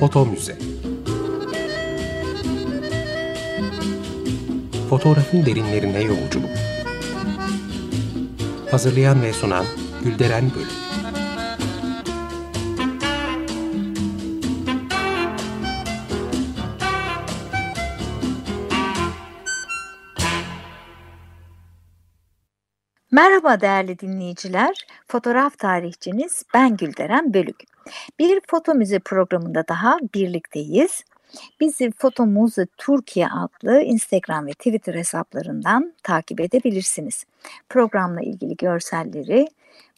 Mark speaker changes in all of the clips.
Speaker 1: Foto Müze Fotoğrafın derinlerine yolculuk. Hazırlayan ve sunan Gülderen Bölüm.
Speaker 2: Merhaba değerli dinleyiciler. Fotoğraf tarihçiniz ben Gülderen Bölük. Bir foto müze programında daha birlikteyiz. Bizi Foto Müze Türkiye adlı Instagram ve Twitter hesaplarından takip edebilirsiniz. Programla ilgili görselleri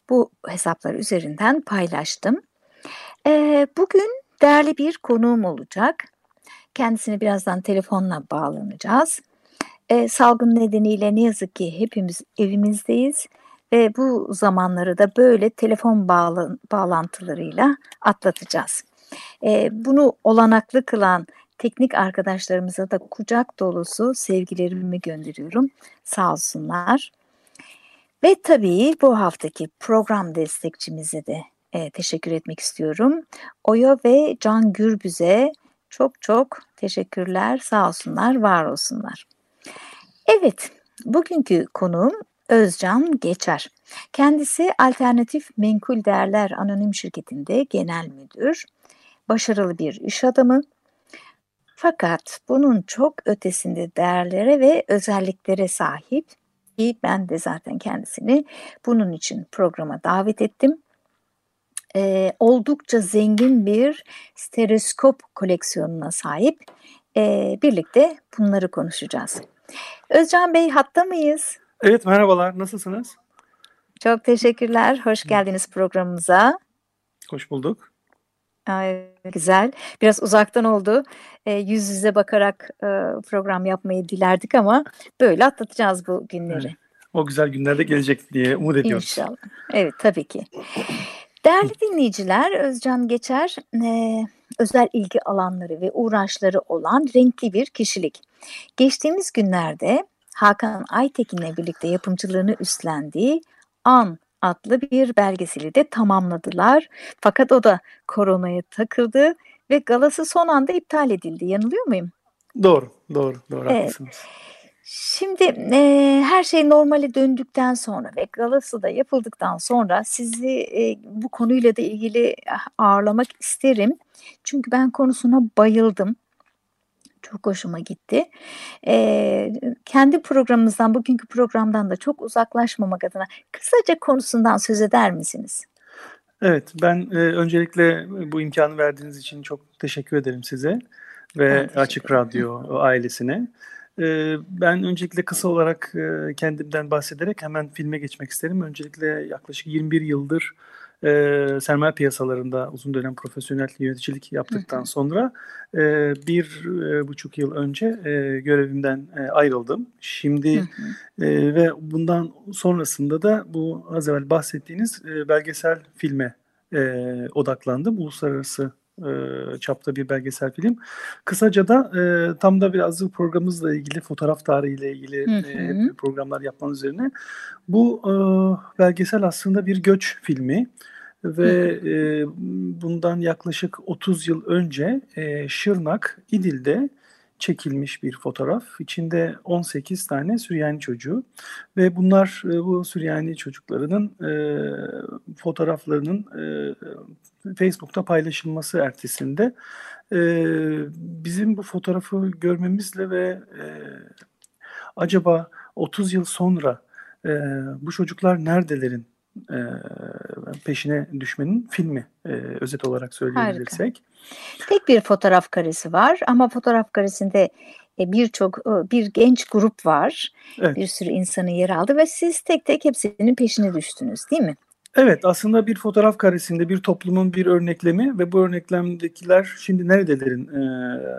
Speaker 2: bu hesaplar üzerinden paylaştım. Ee, bugün değerli bir konuğum olacak. Kendisine birazdan telefonla bağlanacağız. Ee, salgın nedeniyle ne yazık ki hepimiz evimizdeyiz ve bu zamanları da böyle telefon bağlı, bağlantılarıyla atlatacağız. E, bunu olanaklı kılan teknik arkadaşlarımıza da kucak dolusu sevgilerimi gönderiyorum. Sağ olsunlar. Ve tabii bu haftaki program destekçimize de e, teşekkür etmek istiyorum. Oya ve Can Gürbüz'e çok çok teşekkürler. Sağ olsunlar, var olsunlar. Evet, bugünkü konuğum Özcan Geçer. Kendisi Alternatif Menkul Değerler Anonim Şirketi'nde genel müdür, başarılı bir iş adamı. Fakat bunun çok ötesinde değerlere ve özelliklere sahip ben de zaten kendisini bunun için programa davet ettim. Ee, oldukça zengin bir stereoskop koleksiyonuna sahip. Ee, birlikte bunları konuşacağız. Özcan Bey hatta mıyız?
Speaker 3: Evet merhabalar nasılsınız?
Speaker 2: Çok teşekkürler. Hoş geldiniz programımıza.
Speaker 3: Hoş bulduk.
Speaker 2: Ay, güzel. Biraz uzaktan oldu. E, yüz yüze bakarak e, program yapmayı dilerdik ama böyle atlatacağız bu günleri. Evet.
Speaker 3: O güzel günlerde gelecek diye umut ediyoruz.
Speaker 2: İnşallah. Evet tabii ki. Değerli dinleyiciler, Özcan Geçer e, özel ilgi alanları ve uğraşları olan renkli bir kişilik. Geçtiğimiz günlerde Hakan Aytekin'le birlikte yapımcılığını üstlendiği An adlı bir belgeseli de tamamladılar. Fakat o da koronaya takıldı ve galası son anda iptal edildi. Yanılıyor muyum?
Speaker 3: Doğru, doğru, doğru evet. haklısınız.
Speaker 2: Şimdi e, her şey normale döndükten sonra ve galası da yapıldıktan sonra sizi e, bu konuyla da ilgili ağırlamak isterim. Çünkü ben konusuna bayıldım. Çok hoşuma gitti. Ee, kendi programımızdan, bugünkü programdan da çok uzaklaşmamak adına kısaca konusundan söz eder misiniz?
Speaker 3: Evet, ben e, öncelikle bu imkanı verdiğiniz için çok teşekkür ederim size ve Açık Radyo ailesine. Ben öncelikle kısa olarak kendimden bahsederek hemen filme geçmek isterim. Öncelikle yaklaşık 21 yıldır e, sermaye piyasalarında uzun dönem profesyonel yöneticilik yaptıktan sonra e, bir e, buçuk yıl önce e, görevimden e, ayrıldım. Şimdi e, ve bundan sonrasında da bu az evvel bahsettiğiniz e, belgesel filme e, odaklandım. Uluslararası e, çapta bir belgesel film. Kısaca da e, tam da biraz programımızla ilgili fotoğraf tarihiyle ilgili hı hı. E, programlar yapman üzerine. Bu e, belgesel aslında bir göç filmi ve e, bundan yaklaşık 30 yıl önce e, Şırnak, İdil'de çekilmiş bir fotoğraf. İçinde 18 tane Süryani çocuğu ve bunlar e, bu Süryani çocuklarının e, fotoğraflarının e, Facebook'ta paylaşılması ertesinde e, bizim bu fotoğrafı görmemizle ve e, acaba 30 yıl sonra e, bu çocuklar neredelerin e, peşine düşmenin filmi e, özet olarak söyleyebilirsek.
Speaker 2: Harika. Tek bir fotoğraf karesi var ama fotoğraf karesinde e, birçok e, bir genç grup var. Evet. Bir sürü insanı yer aldı ve siz tek tek hepsinin peşine düştünüz değil mi?
Speaker 3: Evet aslında bir fotoğraf karesinde bir toplumun bir örneklemi ve bu örneklemdekiler şimdi nerelerin e,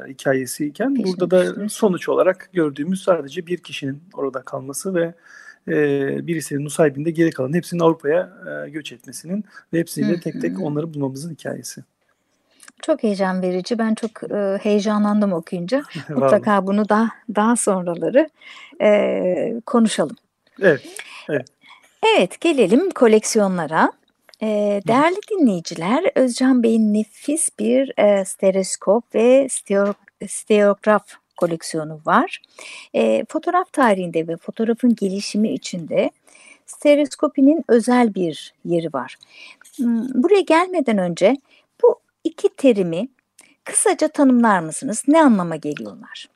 Speaker 3: hikayesiyken Peşin burada da sonuç olarak gördüğümüz sadece bir kişinin orada kalması ve e, birisinin Nusaybin'de geri kalan hepsinin Avrupa'ya e, göç etmesinin ve hepsiyle tek tek onları bulmamızın hikayesi.
Speaker 2: Çok heyecan verici. Ben çok e, heyecanlandım okuyunca. Mutlaka bunu da daha sonraları e, konuşalım.
Speaker 3: Evet. Evet.
Speaker 2: Evet, gelelim koleksiyonlara. Ee, değerli dinleyiciler, Özcan Bey'in nefis bir e, stereoskop ve stereo, stereograf koleksiyonu var. E, fotoğraf tarihinde ve fotoğrafın gelişimi içinde stereoskopinin özel bir yeri var. Hmm, buraya gelmeden önce bu iki terimi kısaca tanımlar mısınız? Ne anlama geliyorlar?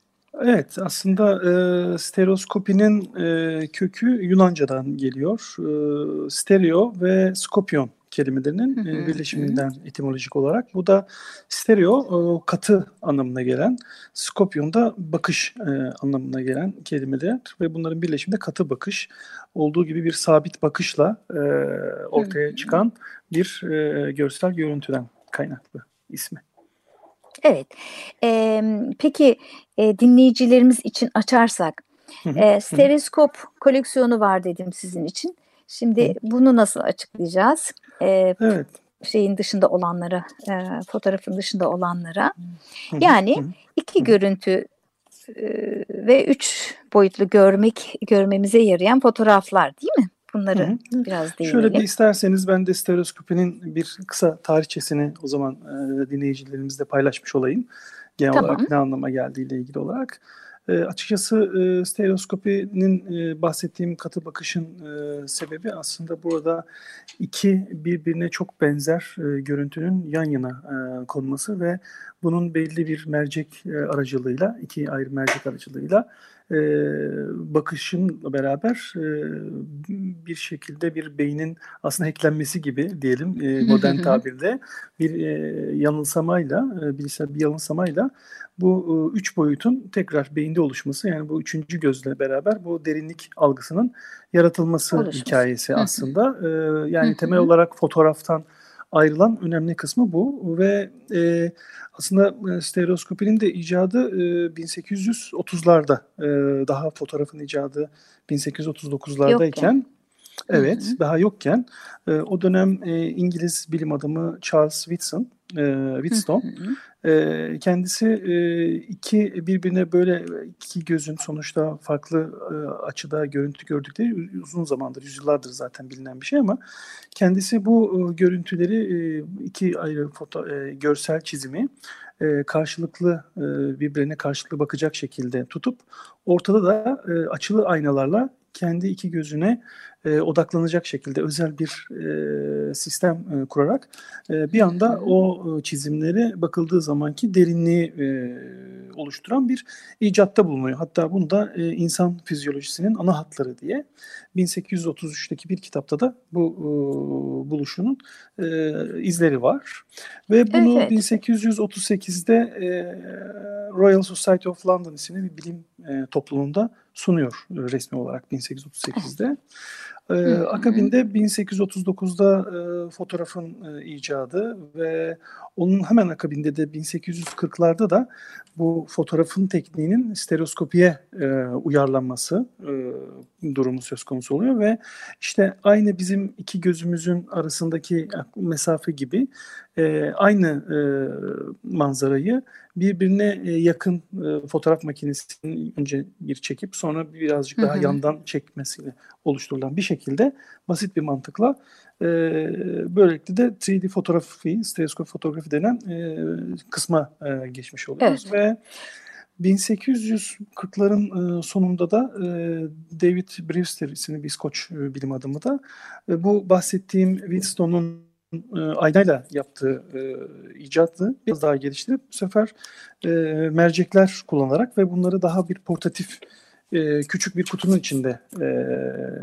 Speaker 3: Evet, aslında e, stereoskopinin e, kökü Yunanca'dan geliyor. E, stereo ve skopyon kelimelerinin hı hı, birleşiminden hı. etimolojik olarak. Bu da stereo katı anlamına gelen, skopyon da bakış anlamına gelen kelimeler ve bunların birleşiminde katı bakış olduğu gibi bir sabit bakışla ortaya çıkan bir görsel görüntüden kaynaklı ismi.
Speaker 2: Evet. Ee, peki e, dinleyicilerimiz için açarsak, e, stereoskop koleksiyonu var dedim sizin için. Şimdi hı. bunu nasıl açıklayacağız? E, evet. Şeyin dışında olanlara, e, fotoğrafın dışında olanlara. Hı. Yani hı. iki hı. görüntü e, ve üç boyutlu görmek görmemize yarayan fotoğraflar değil mi? Bunları Hı-hı. biraz değinelim.
Speaker 3: Şöyle bir isterseniz ben de stereoskopinin bir kısa tarihçesini o zaman e, dinleyicilerimizle paylaşmış olayım. Genel tamam. olarak ne anlama geldiğiyle ilgili olarak. E, açıkçası e, stereoskopinin e, bahsettiğim katı bakışın e, sebebi aslında burada iki birbirine çok benzer e, görüntünün yan yana e, konması ve bunun belli bir mercek e, aracılığıyla, iki ayrı mercek aracılığıyla e, bakışın beraber e, bir şekilde bir beynin aslında hacklenmesi gibi diyelim e, modern tabirde bir e, yanılsamayla, e, bilgisayar bir yanılsamayla bu e, üç boyutun tekrar beyinde oluşması yani bu üçüncü gözle beraber bu derinlik algısının yaratılması Oluşması. hikayesi aslında. E, yani temel olarak fotoğraftan ayrılan önemli kısmı bu ve e, aslında e, stereoskopinin de icadı e, 1830'larda e, daha fotoğrafın icadı 1839'lardayken evet hı hı. daha yokken e, o dönem e, İngiliz bilim adamı Charles Whitson e, Whitstone. E, kendisi e, iki birbirine böyle iki gözün sonuçta farklı e, açıda görüntü gördükleri uzun zamandır, yüzyıllardır zaten bilinen bir şey ama kendisi bu e, görüntüleri e, iki ayrı foto, e, görsel çizimi e, karşılıklı e, birbirine karşılıklı bakacak şekilde tutup ortada da e, açılı aynalarla kendi iki gözüne e, odaklanacak şekilde özel bir e, sistem e, kurarak e, bir anda o e, çizimlere bakıldığı zamanki derinliği e, oluşturan bir icatta bulunuyor. Hatta bunu da e, insan fizyolojisinin ana hatları diye 1833'teki bir kitapta da bu e, buluşunun e, izleri var. Ve bunu evet. 1838'de e, Royal Society of London isimli bir bilim e, topluluğunda sunuyor e, resmi olarak 1838'de. Ee, akabinde 1839'da e, fotoğrafın e, icadı ve onun hemen akabinde de 1840'larda da bu fotoğrafın tekniğinin stereoskopiye e, uyarlanması e, durumu söz konusu oluyor ve işte aynı bizim iki gözümüzün arasındaki mesafe gibi e, aynı e, manzarayı birbirine e, yakın e, fotoğraf makinesinin önce bir çekip sonra birazcık daha hı hı. yandan çekmesiyle oluşturulan bir şekilde basit bir mantıkla e, böylelikle de 3D fotoğrafı, stereoskop fotoğrafı denen e, kısma e, geçmiş oluyoruz evet. ve 1840'ların e, sonunda da e, David Brewster isimli bir İskoç e, bilim adamı da bu bahsettiğim Wheatstone'un aynayla yaptığı icatı biraz daha geliştirip bu sefer mercekler kullanarak ve bunları daha bir portatif e, küçük bir kutunun içinde e,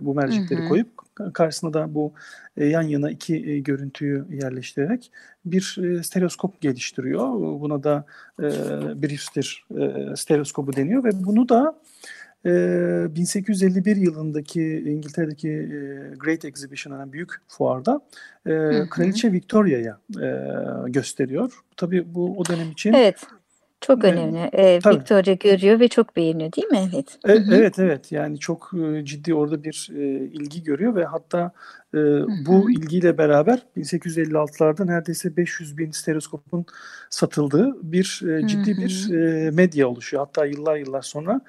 Speaker 3: bu mercekleri hı hı. koyup karşısına da bu e, yan yana iki e, görüntüyü yerleştirerek bir e, stereoskop geliştiriyor. Buna da e, Brewster e, stereoskobu deniyor ve bunu da e, 1851 yılındaki İngiltere'deki e, Great Exhibition denen büyük fuarda e, hı hı. Kraliçe Victoria'ya e, gösteriyor. Tabii bu o dönem için
Speaker 2: evet. Çok önemli. Ee, Victoria görüyor ve çok beğeniyor değil mi? Evet.
Speaker 3: E, evet evet yani çok e, ciddi orada bir e, ilgi görüyor ve hatta e, bu ilgiyle beraber 1856'larda neredeyse 500 bin stereoskopun satıldığı bir e, ciddi bir e, medya oluşuyor. Hatta yıllar yıllar sonra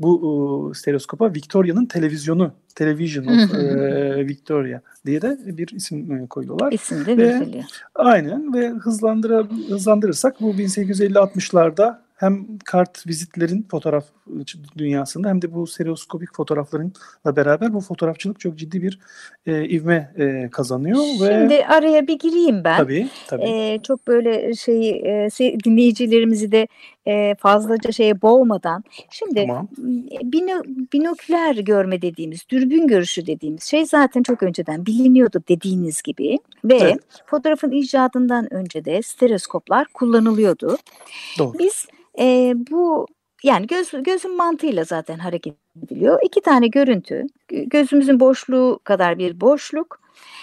Speaker 3: bu e, stereoskopa Victoria'nın televizyonu, Television of e, Victoria diye de bir isim e, koyuyorlar.
Speaker 2: İsim de veriliyor.
Speaker 3: Aynen ve hızlandıra, hızlandırırsak bu 1850-60'larda hem kart vizitlerin fotoğraf dünyasında hem de bu stereoskopik fotoğraflarınla beraber bu fotoğrafçılık çok ciddi bir e, ivme e, kazanıyor.
Speaker 2: Şimdi
Speaker 3: ve...
Speaker 2: araya bir gireyim ben.
Speaker 3: Tabii tabii.
Speaker 2: E, çok böyle şey e, dinleyicilerimizi de e, fazlaca şeye boğmadan. Şimdi tamam. bino, binoküler görme dediğimiz, dürbün görüşü dediğimiz şey zaten çok önceden biliniyordu dediğiniz gibi. Ve evet. fotoğrafın icadından önce de stereoskoplar kullanılıyordu.
Speaker 3: Doğru.
Speaker 2: Biz e, bu yani göz, gözün mantığıyla zaten hareket ediliyor. İki tane görüntü, gözümüzün boşluğu kadar bir boşluk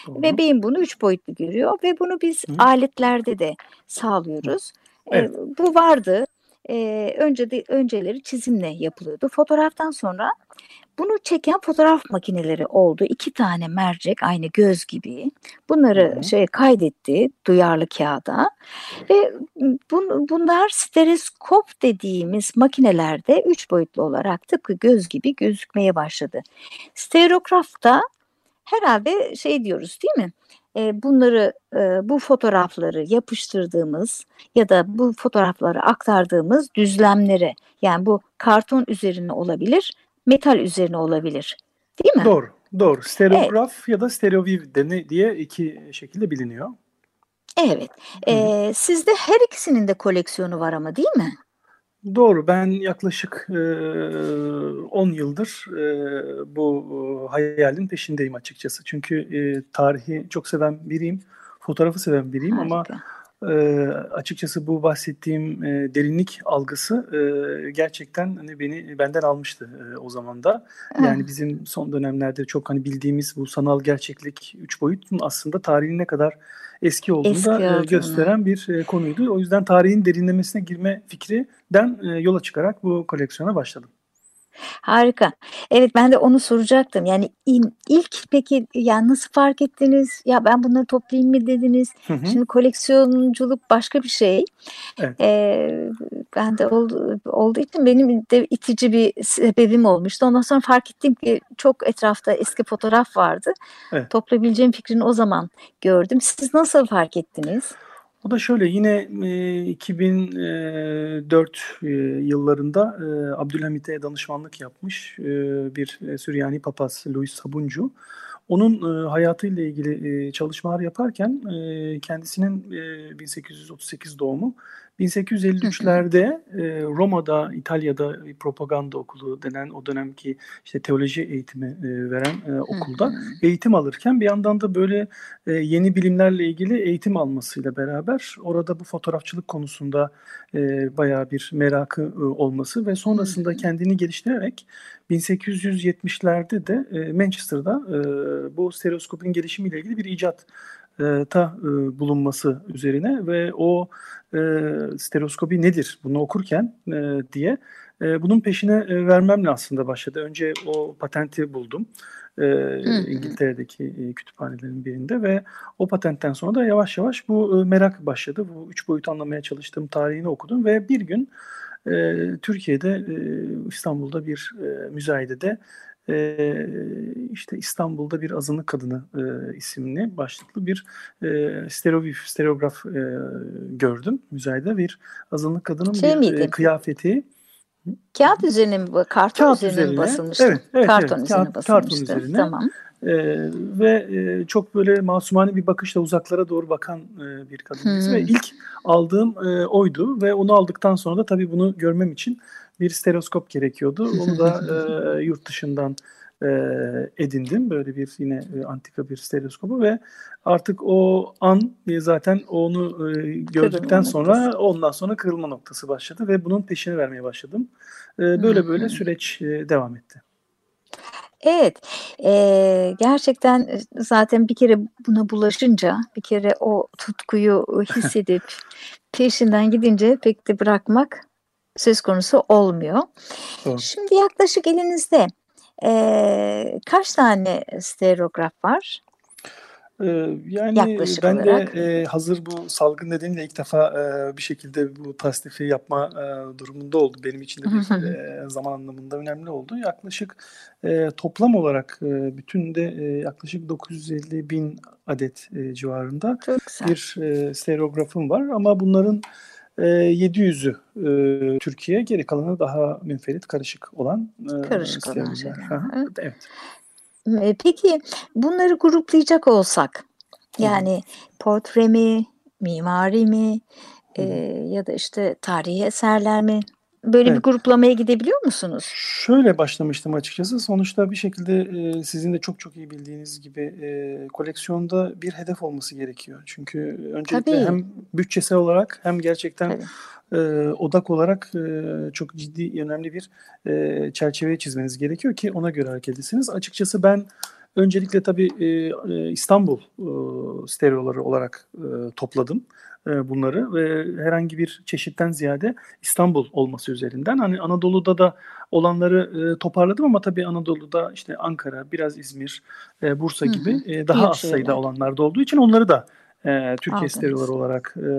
Speaker 2: Doğru. ve beyin bunu üç boyutlu görüyor ve bunu biz Hı. aletlerde de sağlıyoruz. Evet. E, bu vardı. E, önce de önceleri çizimle yapılıyordu. Fotoğraftan sonra bunu çeken fotoğraf makineleri oldu. İki tane mercek aynı göz gibi. Bunları Hı. şey kaydetti duyarlı kağıda. Ve bun, bunlar stereoskop dediğimiz makinelerde üç boyutlu olarak tıpkı göz gibi gözükmeye başladı. Stereografta herhalde şey diyoruz değil mi? Bunları bu fotoğrafları yapıştırdığımız ya da bu fotoğrafları aktardığımız düzlemlere yani bu karton üzerine olabilir metal üzerine olabilir. Değil mi?
Speaker 3: Doğru. Doğru. Stereograf evet. ya da stereoviv diye iki şekilde biliniyor.
Speaker 2: Evet. Ee, sizde her ikisinin de koleksiyonu var ama değil mi?
Speaker 3: Doğru. Ben yaklaşık e, 10 yıldır e, bu e, hayalin peşindeyim açıkçası. Çünkü e, tarihi çok seven biriyim. Fotoğrafı seven biriyim Harika. ama e, açıkçası bu bahsettiğim e, derinlik algısı e, gerçekten hani beni benden almıştı e, o zaman da. Yani bizim son dönemlerde çok hani bildiğimiz bu sanal gerçeklik üç boyutun aslında tarihin ne kadar eski olduğunu eski da e, gösteren bir e, konuydu. O yüzden tarihin derinlemesine girme fikrinden e, yola çıkarak bu koleksiyona başladım.
Speaker 2: Harika. Evet ben de onu soracaktım. Yani ilk peki yani nasıl fark ettiniz? Ya ben bunları toplayayım mı dediniz? Hı hı. Şimdi koleksiyonculuk başka bir şey. Evet. Ee, ben de oldu, olduğu için benim de itici bir sebebim olmuştu. Ondan sonra fark ettim ki çok etrafta eski fotoğraf vardı. Evet. Toplayabileceğim fikrini o zaman gördüm. Siz nasıl fark ettiniz?
Speaker 3: O da şöyle yine e, 2004 e, yıllarında e, Abdülhamit'e danışmanlık yapmış e, bir e, Süryani papaz Louis Sabuncu. Onun e, hayatıyla ilgili e, çalışmalar yaparken e, kendisinin e, 1838 doğumu 1853'lerde e, Roma'da, İtalya'da bir propaganda okulu denen o dönemki işte teoloji eğitimi e, veren e, okulda eğitim alırken bir yandan da böyle e, yeni bilimlerle ilgili eğitim almasıyla beraber orada bu fotoğrafçılık konusunda e, bayağı bir merakı e, olması ve sonrasında kendini geliştirerek 1870'lerde de e, Manchester'da e, bu stereoskopun gelişimiyle ilgili bir icat ta e, bulunması üzerine ve o e, stereoskopi nedir bunu okurken e, diye e, bunun peşine e, vermemle aslında başladı. Önce o patenti buldum e, İngiltere'deki e, kütüphanelerin birinde ve o patentten sonra da yavaş yavaş bu e, merak başladı. Bu üç boyut anlamaya çalıştığım tarihini okudum ve bir gün e, Türkiye'de e, İstanbul'da bir e, müzayedede e, işte İstanbul'da bir azınlık kadını e, isimli başlıklı bir e, stereograf, stereograf e, gördüm müzayede bir azınlık kadının şey bir e, kıyafeti.
Speaker 2: Kağıt üzerine mi, karton Kağıt üzerine, üzerine mi basılmıştı? Evet, evet, karton evet, üzerine kağıt, basılmıştı. Karton üzerine. Tamam.
Speaker 3: E, ve e, çok böyle masumane bir bakışla uzaklara doğru bakan e, bir kadın. Hmm. Ve ilk aldığım e, oydu ve onu aldıktan sonra da tabii bunu görmem için bir stereoskop gerekiyordu. Onu da e, yurt dışından e, edindim. Böyle bir yine e, antika bir stereoskopu ve artık o an e, zaten onu e, gördükten kırılma sonra noktası. ondan sonra kırılma noktası başladı ve bunun peşini vermeye başladım. E, böyle böyle süreç e, devam etti.
Speaker 2: Evet, e, gerçekten zaten bir kere buna bulaşınca, bir kere o tutkuyu hissedip peşinden gidince pek de bırakmak söz konusu olmuyor. Doğru. Şimdi yaklaşık elinizde e, kaç tane stereograf var?
Speaker 3: Yani Yaklaşık ben olarak. de e, hazır bu salgın nedeniyle ilk defa e, bir şekilde bu tasnifi yapma e, durumunda oldu. Benim için de bir e, zaman anlamında önemli oldu. Yaklaşık e, toplam olarak e, bütün de e, yaklaşık 950 bin adet e, civarında bir e, stereografım var. Ama bunların e, 700'ü e, Türkiye, geri kalanı daha münferit, karışık olan
Speaker 2: e, karışık olan şeyler. evet. evet. Peki bunları gruplayacak olsak yani Hı. portre mi, mimari mi e, ya da işte tarihi eserler mi? Böyle evet. bir gruplamaya gidebiliyor musunuz?
Speaker 3: Şöyle başlamıştım açıkçası. Sonuçta bir şekilde e, sizin de çok çok iyi bildiğiniz gibi e, koleksiyonda bir hedef olması gerekiyor. Çünkü öncelikle Tabii. hem bütçesel olarak hem gerçekten e, odak olarak e, çok ciddi önemli bir e, çerçeve çizmeniz gerekiyor ki ona göre hareket edesiniz. Açıkçası ben öncelikle tabii e, e, İstanbul e, stereoları olarak e, topladım e, bunları ve herhangi bir çeşitten ziyade İstanbul olması üzerinden. Hani Anadolu'da da olanları e, toparladım ama tabii Anadolu'da işte Ankara, biraz İzmir, e, Bursa hı hı. gibi e, daha az sayıda olanlar da olduğu için onları da e, Türkiye stereoları olarak e,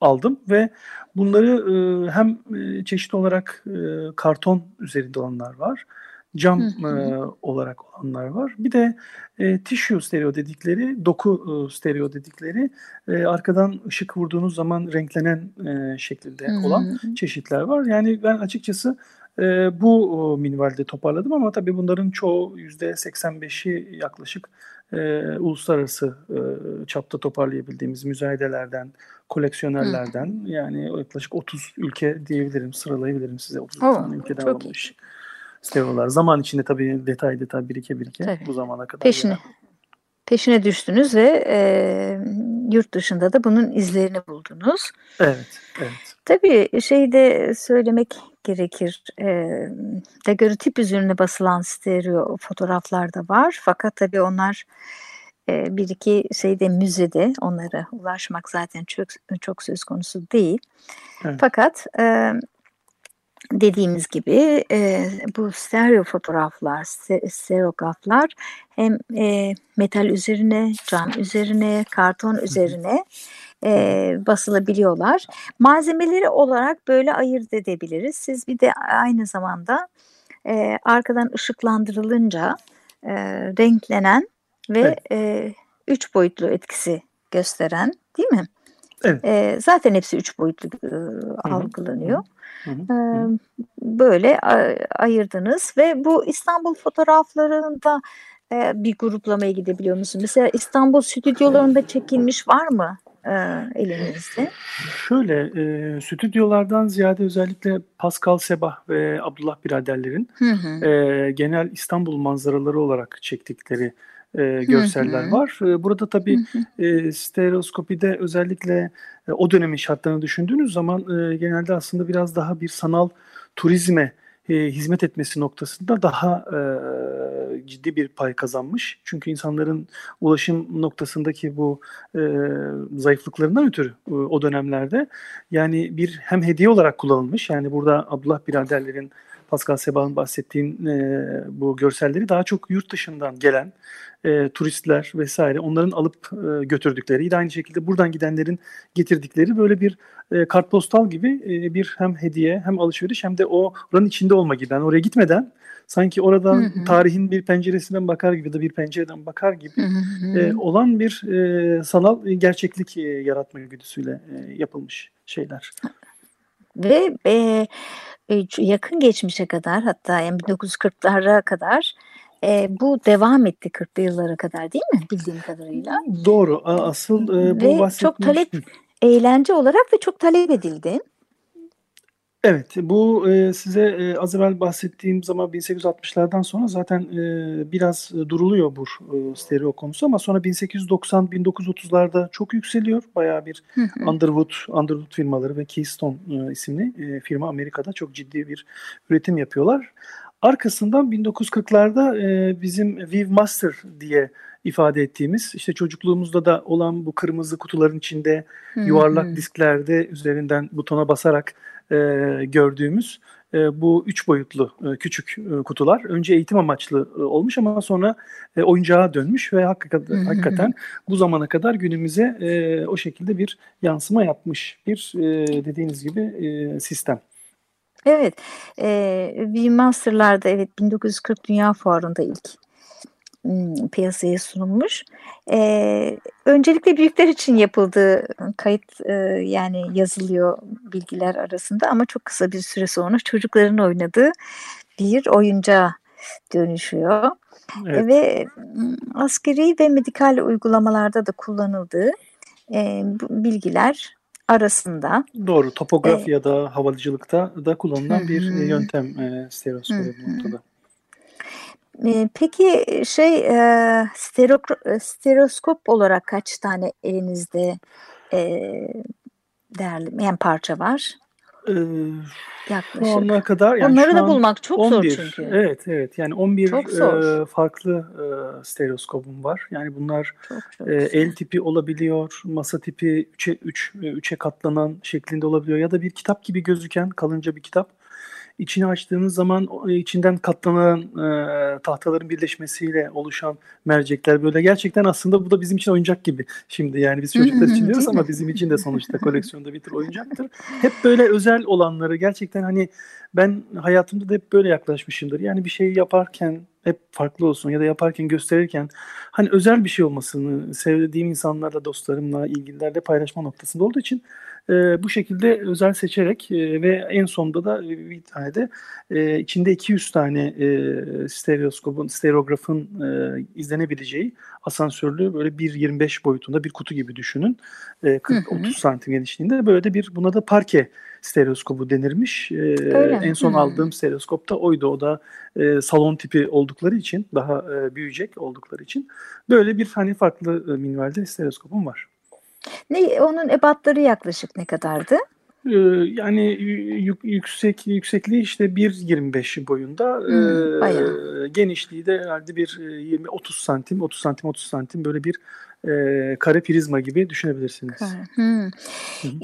Speaker 3: aldım ve bunları e, hem e, çeşitli olarak e, karton üzerinde olanlar var cam. E, olarak olanlar var. Bir de e, tissue stereo dedikleri, doku e, stereo dedikleri e, arkadan ışık vurduğunuz zaman renklenen e, hı. olan çeşitler var. Yani ben açıkçası e, bu minvalde toparladım ama tabii bunların çoğu %85'i yaklaşık e, uluslararası e, çapta toparlayabildiğimiz müzayedelerden, koleksiyonerlerden hı. yani yaklaşık 30 ülke diyebilirim, sıralayabilirim size 30 Oo, tane ülkeden alınmış. Iyi stereolar. Zaman içinde tabii detay detay birike birike tabii. bu zamana kadar.
Speaker 2: Peşine. Peşine düştünüz ve e, yurt dışında da bunun izlerini buldunuz.
Speaker 3: Evet, evet.
Speaker 2: Tabii şey de söylemek gerekir. E, daguerreotip üzerine basılan stereo fotoğraflar da var. Fakat tabii onlar e, bir iki şeyde müzede onlara ulaşmak zaten çok çok söz konusu değil. Evet. Fakat e, dediğimiz gibi e, bu stereo fotoğraflar, stereograflar hem e, metal üzerine, cam üzerine, karton üzerine e, basılabiliyorlar. Malzemeleri olarak böyle ayırt edebiliriz. Siz bir de aynı zamanda e, arkadan ışıklandırılınca e, renklenen ve evet. e, üç boyutlu etkisi gösteren değil mi? Evet. E, zaten hepsi üç boyutlu e, algılanıyor. Hı hı. E, böyle ayırdınız ve bu İstanbul fotoğraflarında e, bir gruplamaya gidebiliyor musun? Mesela İstanbul stüdyolarında çekilmiş var mı e, elinizde?
Speaker 3: Şöyle, e, stüdyolardan ziyade özellikle Pascal Sebah ve Abdullah biraderlerin hı hı. E, genel İstanbul manzaraları olarak çektikleri e, görseller hı hı. var. E, burada tabii hı. E, stereoskopide özellikle e, o dönemin şartlarını düşündüğünüz zaman e, genelde aslında biraz daha bir sanal turizme e, hizmet etmesi noktasında daha e, ciddi bir pay kazanmış. Çünkü insanların ulaşım noktasındaki bu e, zayıflıklarından ötürü e, o dönemlerde yani bir hem hediye olarak kullanılmış. Yani burada Abdullah biraderlerin Pascal Sebah'ın bahsettiğin e, bu görselleri daha çok yurt dışından gelen e, turistler vesaire onların alıp e, götürdükleri yine aynı şekilde buradan gidenlerin getirdikleri böyle bir e, kartpostal gibi e, bir hem hediye hem alışveriş hem de o oranın içinde olma gibi. Yani oraya gitmeden sanki oradan hı hı. tarihin bir penceresinden bakar gibi de bir pencereden bakar gibi hı hı. E, olan bir e, sanal gerçeklik e, yaratma güdüsüyle e, yapılmış şeyler.
Speaker 2: Ve e, yakın geçmişe kadar hatta yani 1940'lara kadar e, bu devam etti 40'lı yıllara kadar değil mi bildiğim kadarıyla?
Speaker 3: Doğru. Asıl e, bu
Speaker 2: ve çok talep eğlence olarak ve çok talep edildi.
Speaker 3: Evet, bu e, size e, az evvel bahsettiğim zaman 1860'lardan sonra zaten e, biraz duruluyor bu e, stereo konusu ama sonra 1890-1930'larda çok yükseliyor. Bayağı bir Underwood, Underwood firmaları ve Keystone e, isimli e, firma Amerika'da çok ciddi bir üretim yapıyorlar. Arkasından 1940'larda e, bizim Viv Master diye ifade ettiğimiz işte çocukluğumuzda da olan bu kırmızı kutuların içinde yuvarlak disklerde üzerinden butona basarak e, gördüğümüz e, bu üç boyutlu e, küçük e, kutular önce eğitim amaçlı e, olmuş ama sonra e, oyuncağa dönmüş ve hakikaten, hakikaten bu zamana kadar günümüze e, o şekilde bir yansıma yapmış bir e, dediğiniz gibi e, sistem.
Speaker 2: Evet, e, Master'larda evet 1940 Dünya Fuarı'nda ilk piyasaya sunulmuş. E, öncelikle büyükler için yapıldığı kayıt e, yani yazılıyor bilgiler arasında ama çok kısa bir süre sonra çocukların oynadığı bir oyuncağa dönüşüyor. Evet. Ve askeri ve medikal uygulamalarda da kullanıldığı e, bilgiler arasında.
Speaker 3: Doğru. Topografi ya da havacılıkta da kullanılan bir yöntem e, stereoskop noktada.
Speaker 2: Peki şey e, stereo, stereoskop olarak kaç tane elinizde e, değerli yani parça var?
Speaker 3: Ee, Yaklaşık. Şu ana kadar
Speaker 2: yani Onları da bulmak çok 11, zor çünkü.
Speaker 3: Evet evet yani 11 e, farklı e, stereoskopum var. Yani bunlar çok, çok e, el tipi olabiliyor, masa tipi 3'e 3 3'e katlanan şeklinde olabiliyor ya da bir kitap gibi gözüken kalınca bir kitap içini açtığınız zaman içinden katlanan e, tahtaların birleşmesiyle oluşan mercekler böyle gerçekten aslında bu da bizim için oyuncak gibi. Şimdi yani biz çocuklar için diyoruz ama bizim için de sonuçta koleksiyonda bir tür oyuncaktır. Hep böyle özel olanları gerçekten hani ben hayatımda da hep böyle yaklaşmışımdır. Yani bir şeyi yaparken hep farklı olsun ya da yaparken gösterirken hani özel bir şey olmasını sevdiğim insanlarla, dostlarımla, ilgililerle paylaşma noktasında olduğu için e, bu şekilde özel seçerek e, ve en sonunda da bir tane de e, içinde 200 tane e, stereoskopun, stereografın e, izlenebileceği asansörlü böyle 1.25 boyutunda bir kutu gibi düşünün. E, 40-30 santim genişliğinde böyle de bir buna da parke stereoskopu denirmiş. E, en son hmm. aldığım stereoskop da oydu. O da e, salon tipi oldukları için daha e, büyüyecek oldukları için böyle bir hani farklı e, minvalde stereoskopum var.
Speaker 2: Ne onun ebatları yaklaşık ne kadardı?
Speaker 3: Ee, yani yüksek yüksekliği işte 1.25 boyunda. Hmm, ee, genişliği de herhalde bir 20 30 santim, 30 santim, 30 santim böyle bir e, kare prizma gibi düşünebilirsiniz.
Speaker 2: Hmm.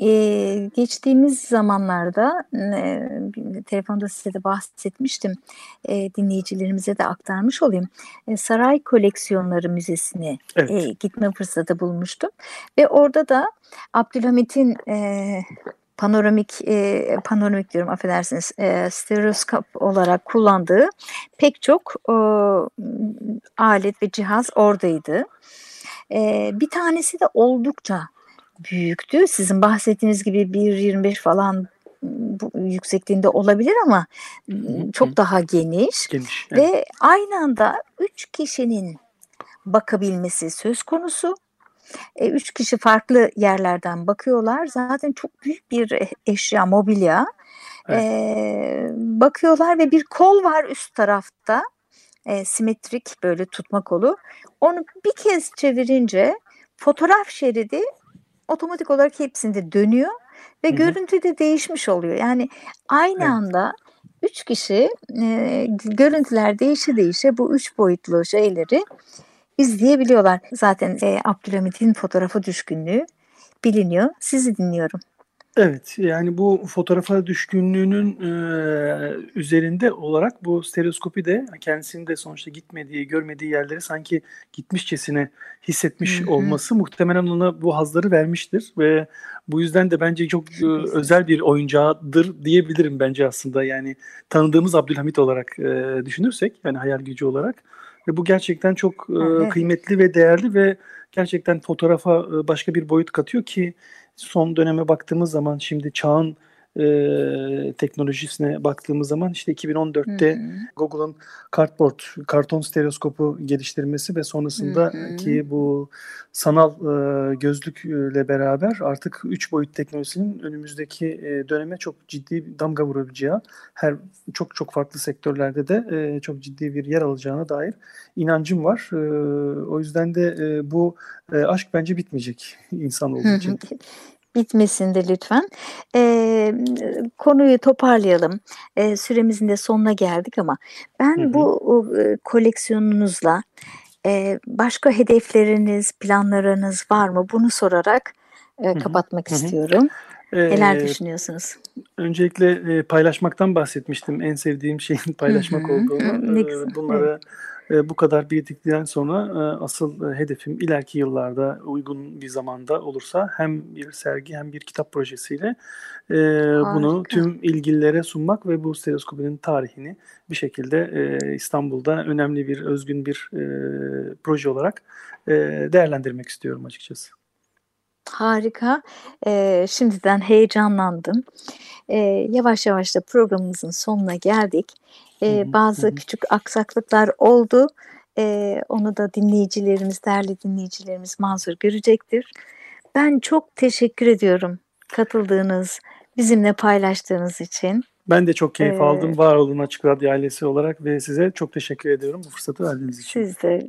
Speaker 2: Ee, geçtiğimiz zamanlarda e, telefonda size de bahsetmiştim. E, dinleyicilerimize de aktarmış olayım. E, Saray Koleksiyonları Müzesi'ne evet. e, gitme fırsatı bulmuştum. Ve orada da Abdülhamit'in e, panoramik e, panoramik diyorum affedersiniz e, stereoskop olarak kullandığı pek çok e, alet ve cihaz oradaydı. E, bir tanesi de oldukça büyüktü. Sizin bahsettiğiniz gibi 1.25 falan bu yüksekliğinde olabilir ama çok daha geniş, geniş evet. ve aynı anda üç kişinin bakabilmesi söz konusu. E, üç kişi farklı yerlerden bakıyorlar. Zaten çok büyük bir e, eşya, mobilya. Evet. E, bakıyorlar ve bir kol var üst tarafta. E, simetrik böyle tutma kolu. Onu bir kez çevirince fotoğraf şeridi otomatik olarak hepsinde dönüyor ve Hı-hı. görüntü de değişmiş oluyor. Yani aynı evet. anda üç kişi e, görüntüler değişe değişe bu üç boyutlu şeyleri izleyebiliyorlar. Zaten e, Abdülhamit'in fotoğrafı düşkünlüğü biliniyor. Sizi dinliyorum.
Speaker 3: Evet yani bu fotoğrafa düşkünlüğünün e, üzerinde olarak bu stereoskopi de kendisinin de sonuçta gitmediği, görmediği yerlere sanki gitmişçesine hissetmiş Hı-hı. olması muhtemelen ona bu hazları vermiştir ve bu yüzden de bence çok e, özel bir oyuncağıdır diyebilirim bence aslında. Yani tanıdığımız Abdülhamit olarak e, düşünürsek yani hayal gücü olarak. Ve bu gerçekten çok e, kıymetli ve değerli ve gerçekten fotoğrafa e, başka bir boyut katıyor ki son döneme baktığımız zaman şimdi çağın e, teknolojisine baktığımız zaman işte 2014'te hı hı. Google'ın Cardboard, karton stereoskopu geliştirmesi ve sonrasında hı hı. ki bu sanal e, gözlükle beraber artık 3 boyut teknolojisinin önümüzdeki e, döneme çok ciddi damga vurabileceği, her çok çok farklı sektörlerde de e, çok ciddi bir yer alacağına dair inancım var. E, o yüzden de e, bu e, aşk bence bitmeyecek insan olduğu için.
Speaker 2: bitmesin de lütfen. E, konuyu toparlayalım. E, süremizin de sonuna geldik ama ben hı hı. bu e, koleksiyonunuzla e, başka hedefleriniz, planlarınız var mı? Bunu sorarak e, kapatmak hı hı. istiyorum. Neler ee, düşünüyorsunuz?
Speaker 3: Öncelikle e, paylaşmaktan bahsetmiştim. En sevdiğim şeyin paylaşmak olduğunu. Hı, Bunları evet e, bu kadar biriktikten sonra e, asıl e, hedefim ileriki yıllarda uygun bir zamanda olursa hem bir sergi hem bir kitap projesiyle e, bunu tüm ilgililere sunmak ve bu stereoskopinin tarihini bir şekilde e, İstanbul'da önemli bir özgün bir e, proje olarak e, değerlendirmek istiyorum açıkçası.
Speaker 2: Harika. Ee, şimdiden heyecanlandım. Ee, yavaş yavaş da programımızın sonuna geldik. Ee, bazı küçük aksaklıklar oldu. Ee, onu da dinleyicilerimiz, değerli dinleyicilerimiz mazur görecektir. Ben çok teşekkür ediyorum katıldığınız, bizimle paylaştığınız için.
Speaker 3: Ben de çok keyif ee, aldım. Var olun Açık Radyo ailesi olarak ve size çok teşekkür ediyorum bu fırsatı verdiğiniz için.
Speaker 2: Siz de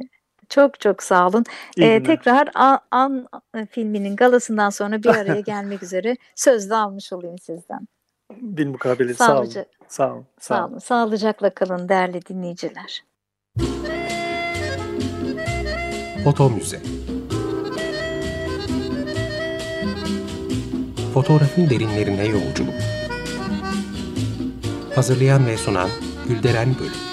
Speaker 2: çok çok sağ olun. Ee, tekrar An, An filminin galasından sonra bir araya gelmek üzere sözde almış olayım sizden.
Speaker 3: Bil mukabele sağ olun. Sağ olun.
Speaker 2: Sağ, sağ olun. Sağlıcakla kalın değerli dinleyiciler.
Speaker 1: Foto Müze Fotoğrafın derinlerine yolculuk Hazırlayan ve sunan Gülderen Bölüm